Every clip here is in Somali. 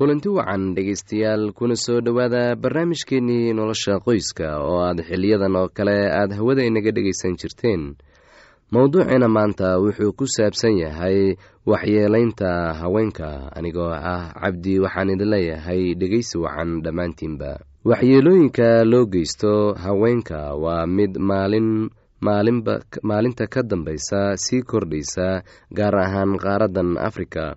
kulanti wacan dhegaystayaal kuna soo dhowaada barnaamijkeennii nolosha qoyska oo aad xiliyadan oo kale aad hawada inaga dhegaysan jirteen. Mowduuceena maanta wuxuu ku saabsan yahay waxyeelaynta haweenka anigoo ah cabdi waxaan idin leeyahay dhegaysi wacan dhammaantiinba. Waxyeelooyinka loo geysto haweenka waa mid maalin maalinta ka dambaysa sii kordhaysa gaar ahaan qaaraddan afrika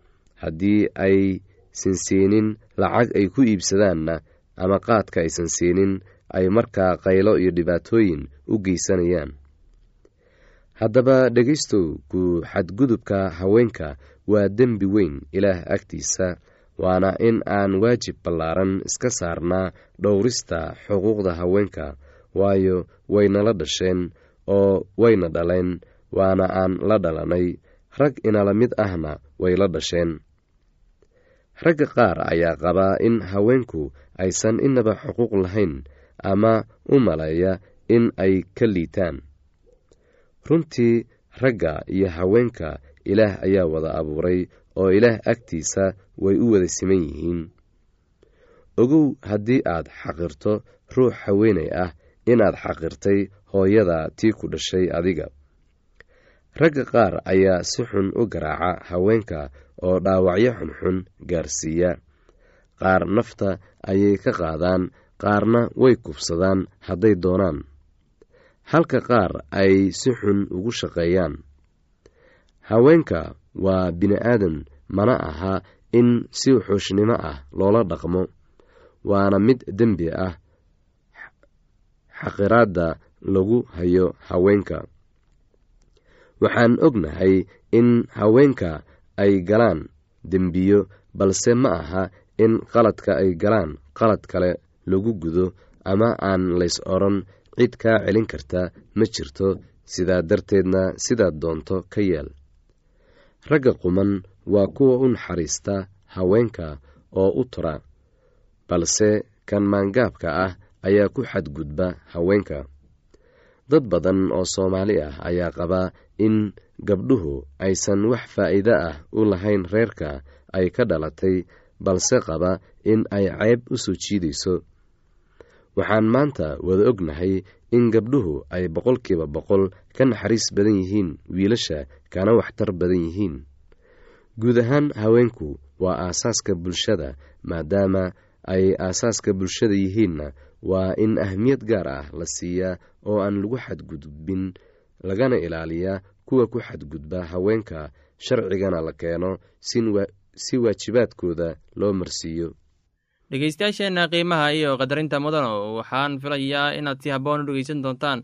haddii ay sansiinin lacag ay ku iibsadaanna ama qaadka aysan siinin ay markaa qaylo iyo dhibaatooyin u geysanayaan. Haddaba dhegaystow ku xadgudubka haweenka waa dembi weyn ilaah agtiisa waana in aan waajib ballaaran iska saarnaa dhowrista xuquuqda haweenka waayo waynala dhasheen oo wayna dhaleen waana aan la dhalanay. Rag inala mid ahna way la dhasheen ragga qaar ayaa qabaa in haweenku aysan inaba xuquuq lahayn ama u maleeya in ay ka liitaan. Runtii ragga iyo haweenka ilaah ayaa wada abuuray oo ilaah agtiisa way u wada siman yihiin. Ogow haddii aad xaqirto ruux haweenay ah inaad xaqirtay hooyada tii ku dhashay adiga. Ragga qaar ayaa si xun u garaaca haweenka oo dhaawacyo xunxun gaarsiiya. Qaar nafta ayay ka qaadaan qaarna way kubsadaan hadday doonaan. Halka qaar ay si xun ugu shaqeeyaan. Haweenka waa bini-aadan mana aha in si xuushnimo ah loola dhaqmo waana mid dembi ah. Xaqiraadda lagu hayo haweenka. Waxaan ognahay in haweenka ay galaan. Dembiyo balse ma aha in qaladka ay galaan. Qalad kale lagu gudo ama aan lays odhan cid kaa celin karta ma jirto. Sidaa darteedna sidaad doonto ka yeel ragga quman waa kuwa u naxariista haweenka oo u tura balse kan maangaabka ah ayaa ku xadgudba haweenka dad badan oo soomaali ah ayaa qabaa in gabdhuhu aysan wax faa'iide ah u lahayn reerka ay ka dhalatay balse qaba in ay ceeb u soo jiidayso. Waxaan maanta wada ognahay in gabdhuhu ay boqolkiiba boqol ka naxariis badan yihiin wiilasha kana waxtar badan yihiin. Guud ahaan haweenku waa aasaaska bulshada maadaama ay aasaaska bulshada yihiinna waa in ahmiyad gaar ah la siiyaa oo aan lagu xadgudbin lagana ilaaliyaa kuwa ku xadgudba haweenka sharcigana la keeno si waajibaadkooda loo marsiiyo. Dhegeystayaasheenna qiimaha iyo qadarinta mudano waxaan filayaa inaad si habboon u dhegeysan doontaan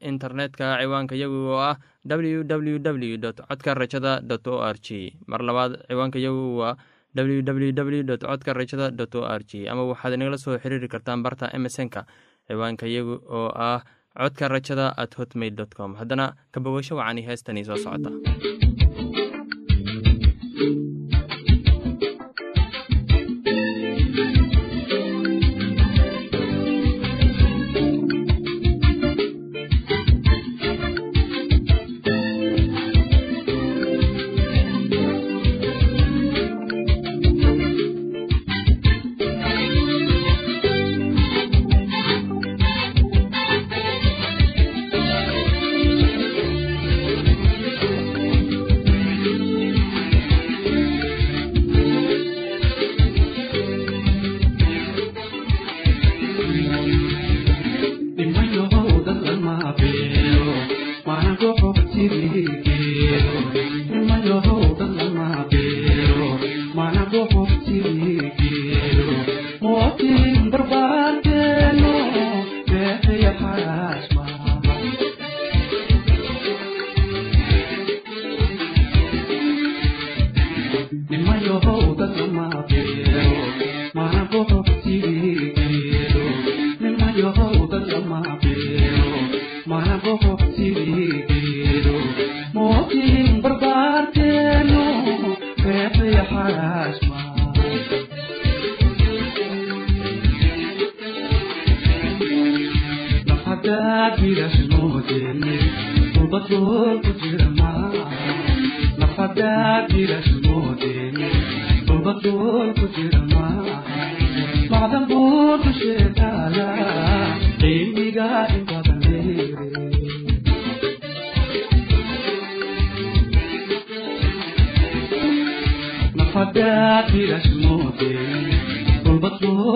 internetka ciwaanka yagu oo ah w w w codka rajada o r g mar labaad ciwaanka yagu waa w w w codka rajada o r g ama waxaad inagala soo xiriiri kartaan barta emesonka ciwaanka yagu oo ah codka rajada at hotmail com. Haddana kabogasho wacani heestanii soo socota ma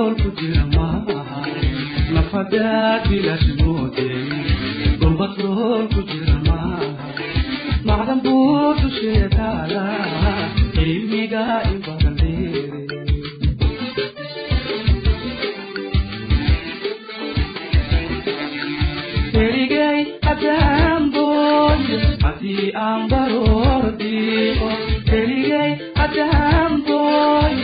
boqol ku jira maaha nafadaad bilaash moode gombatrool ku jira maaha macdan buu dusheeda taala cilmiga ibadan erigay adamboy ati ambaroordiqo erigay adamboy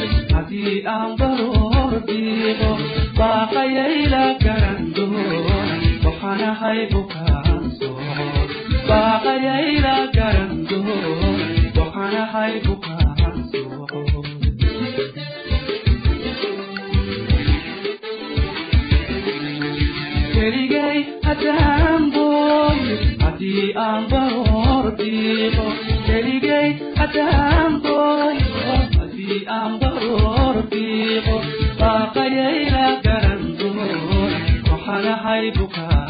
haddii aan baroor diiqo baaqayayla garan doona waxaanahay bukaan soo baaqayayla garan doona waxaanahay bukaan soo keligay haddaan booyo haddii aan baroor diiqo keligay haddaan booyo haddii aan baroor Walloon beeso qonaynin beelina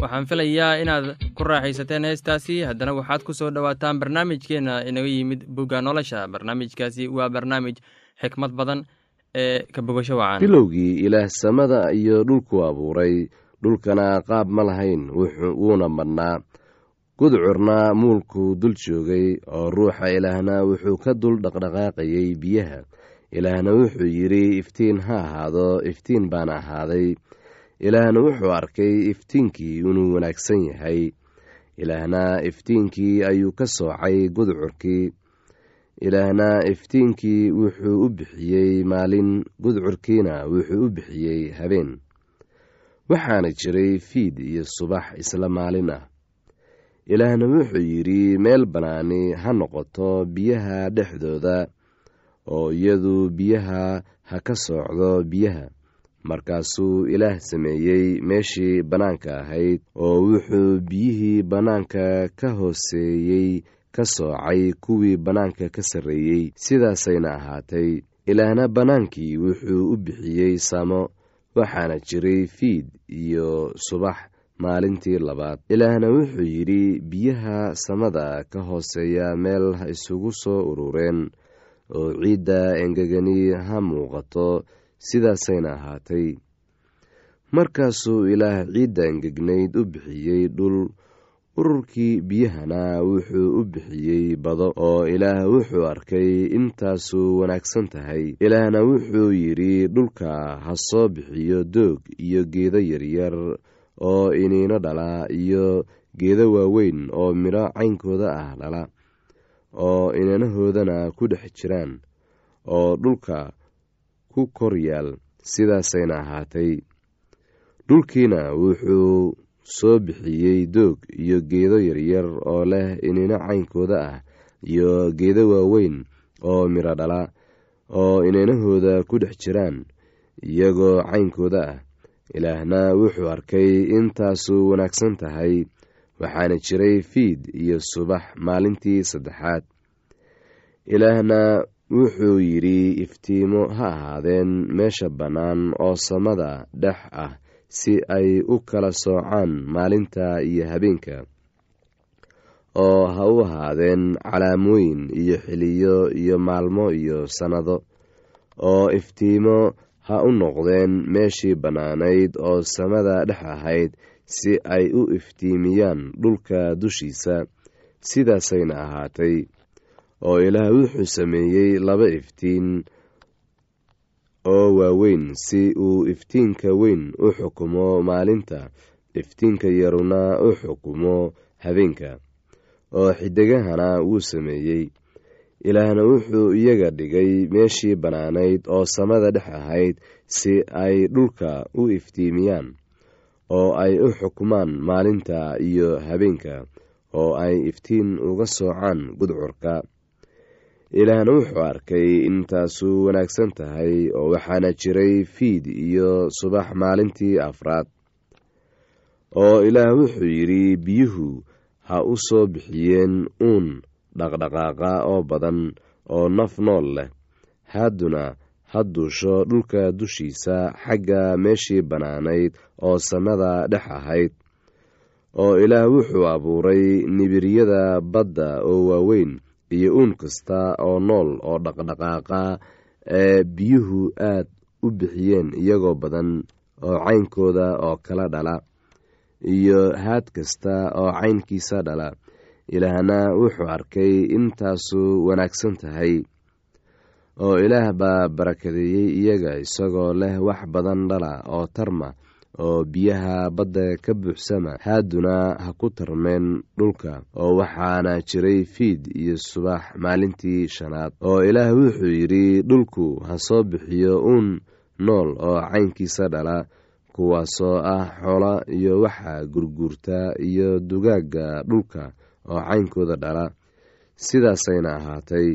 waxaan filayaa inaad ku raaxaysateen heestaasi. Haddana waxaad ku soo dhowaataan barnaamijkeenna inaga yimid bugga nolosha. Barnaamijkaasi waa barnaamij xikmad badan ee ka bogasho wacan bilowgii ilaah samada iyo dhulku abuuray. Dhulkana qaab ma lahayn wuuna madhnaa gudcurna muulkuu dul joogay oo ruuxa ilaahna wuxuu ka dul dhaqdhaqaaqayay biyaha. Ilaahna wuxuu yidhi iftiin ha ahaado iftiin baana ahaaday. Ilaahna wuxuu arkay iftiinkii inuu wanaagsan yahay. Ilaahna iftiinkii ayuu ka soocay gudcurkii. Ilaahna iftiinkii wuxuu u bixiyey maalin gudcurkiina wuxuu u bixiyey habeen. Waxaana jiray fiid iyo subax isla maalin ah ilaahna wuxuu yidhi meel bannaani ha noqoto biyaha dhexdooda oo iyadu biyaha ha ka soocdo biyaha. Markaasuu ilaah sameeyey meeshii bannaanka ahayd oo wuxuu biyihii bannaanka ka hooseeyey ka soocay kuwii bannaanka ka sarreeyey. Sidaasayna ahaatay ilaahna bannaankii wuxuu u bixiyey samo waxaana jiray fiid iyo subax maalintii labaad. Ilaahna wuxuu yidhi biyaha samada ka hooseeya meel ha isugu soo urureen oo ciidda engegani ha muuqato sidaasayna ahaatay. Markaasuu ilaah ciidda engegnayd u bixiyey dhul ururkii biyahana wuxuu u bixiyey bado oo ilaah wuxuu arkay intaasuu wanaagsan tahay. Ilaahna wuxuu yidhi dhulka ha soo bixiyo doog iyo geedo yaryar oo iniino dhala iyo geedo waaweyn oo midho caynkooda ah dhala oo inanahoodana ku dhex jiraan oo dhulka ku kor yaal sidaasayna ahaatay. Dhulkiina wuxuu soo bixiyey doog iyo geedo yaryar oo leh inino caynkooda ah iyo geedo waaweyn oo midho dhala oo inanahooda ku dhex jiraan iyagoo caynkooda ah ilaahna wuxuu arkay intaasuu wanaagsan tahay waxaana jiray fiid iyo subax maalintii saddexaad. Ilaahna wuxuu yidhi iftiimo ha ahaadeen meesha bannaan oo samada dhex ah si ay u kala soocaan maalinta iyo habeenka oo ha u ahaadeen calaamooyin iyo xiliyo iyo maalmo iyo sannado oo iftiimo ha u noqdeen meeshii bannaanayd oo samada dhex ahayd si ay u iftiimiyaan dhulka dushiisa sidaasayna ahaatay. Oo ilaah wuxuu sameeyey laba iftiin oo waaweyn si uu iftiinka weyn u xukumo maalinta. Iftiinka yaruna u xukumo habeenka oo xidigahana wuu sameeyey ilaahna wuxuu iyaga dhigay meeshii bannaanayd oo samada dhex ahayd si ay dhulka u iftiimiyaan oo ay u xukumaan maalinta iyo habeenka oo ay iftiin uga soocaan gudcurka. Ilaahna wuxuu arkay intaasu wanaagsan tahay oo waxaana jiray fiid iyo subax maalintii afraad oo ilaah wuxuu yidhi biyuhu ha u soo bixiyeen uun dhaqdhaqaaqa oo badan oo naf nool leh. Haaduna ha duusho dhulka dushiisa xagga meeshii bannaanayd oo samada dhex ahayd oo ilaah wuxuu abuuray nibiryada badda oo waaweyn iyo uun kasta oo nool oo dhaqdhaqaaqa ee biyuhu aad u bixiyeen iyagoo badan oo caynkooda oo kala dhala iyo haad kasta oo caynkiisa dhala ilaahna wuxuu arkay intaasu wanaagsan tahay oo ilaah baa barakadeeyey iyaga isagoo leh wax badan dhala oo tarma oo biyaha badda ka buuxsama haaduna ha ku tarmeen dhulka oo waxaana jiray fiid iyo subax maalintii shanaad oo ilaah wuxuu yidhi dhulku ha soo bixiyo uun nool oo caynkiisa dhala kuwaasoo ah xoola iyo waxa gurguurta iyo dugaagga dhulka oo caynkooda dhala. Sidaasayna ahaatay.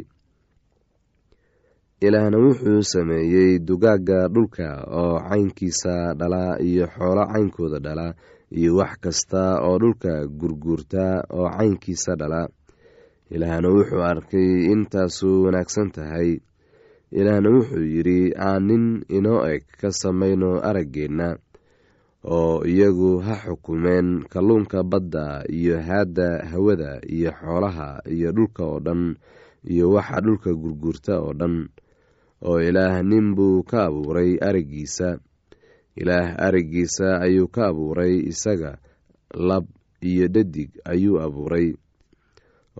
Ilaahna wuxuu sameeyey dugaagga dhulka oo caynkiisa dhala iyo xoolo caynkooda dhala iyo wax kasta oo dhulka gurguurta oo caynkiisa dhala. Ilaahna wuxuu arkay intaasu wanaagsan tahay. Ilaahna wuxuu yidhi aan nin inoo eg ka samayno araggeenna oo iyagu ha xukumeen kalluunka badda iyo haadda hawada iyo xoolaha iyo dhulka oo dhan iyo waxa dhulka gurguurta oo dhan oo ilaah nin buu ka abuuray araggiisa ilaah araggiisa ayuu ka abuuray isaga lab iyo dhadig ayuu abuuray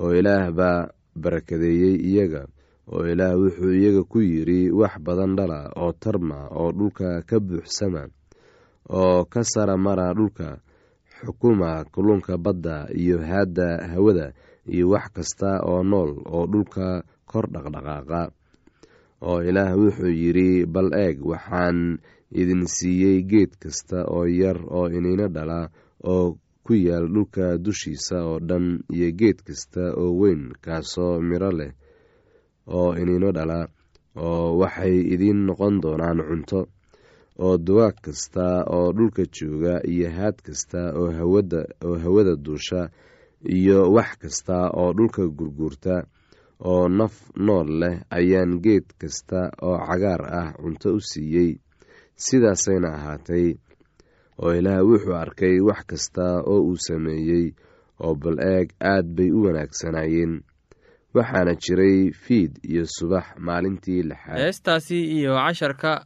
oo ilaah baa barakadeeyey iyaga oo ilaah wuxuu iyaga ku yidhi wax badan dhala oo tarma oo dhulka ka buuxsama oo ka sara mara dhulka xukuma kulunka badda iyo haadda hawada iyo wax kasta oo nool oo dhulka kor dhaqdhaqaaqa. Oo ilaah wuxuu yidhi bal eeg waxaan idin siiyey geed kasta oo yar oo iniino dhala oo ku yaal dhulka dushiisa oo dhan iyo geed kasta oo weyn kaasoo midho leh oo iniino dhala oo waxay idiin noqon doonaan cunto oo dugaag kasta oo dhulka jooga iyo haad kasta oo hawada oo hawada duusha iyo wax kasta oo dhulka gurguurta oo naf nool leh ayaan geed kasta oo cagaar ah cunto u siiyey. Sidaasayna ahaatay oo ilaah wuxuu arkay wax kasta oo uu sameeyey oo bal eeg aad bay u wanaagsanaayeen. Waxaana jiray fiid iyo subax maalintii lixaad. Heestaasi iyo casharka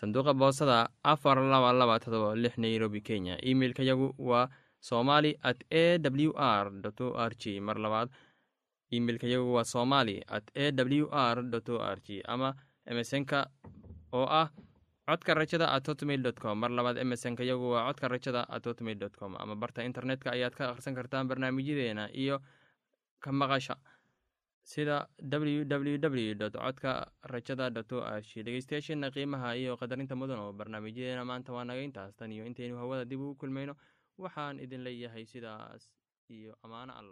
sanduuqa boosada afar laba laba todoba lix nairobi kenya. Emeilka yagu waa somali at a w r o r g mar labaad imeilka waa somali at a w r o r g ama emesonka oo ah codka rajada at hotmail dot com. Mar labaad emesonka yagu waa codka rajada at hotmail com. Ama barta internetka ayaad ka akhrisan kartaan barnaamijyadeena iyo ka maqasha sida w w w codka rajada dot o r g dhegeystayaasheena qiimaha iyo qadarinta mudan oo barnaamijyadeena maanta waa naga intaas. Tan iyo intaynu hawada dib ugu kulmayno. Waxaan idin leeyahay sidaas iyo ammaano alla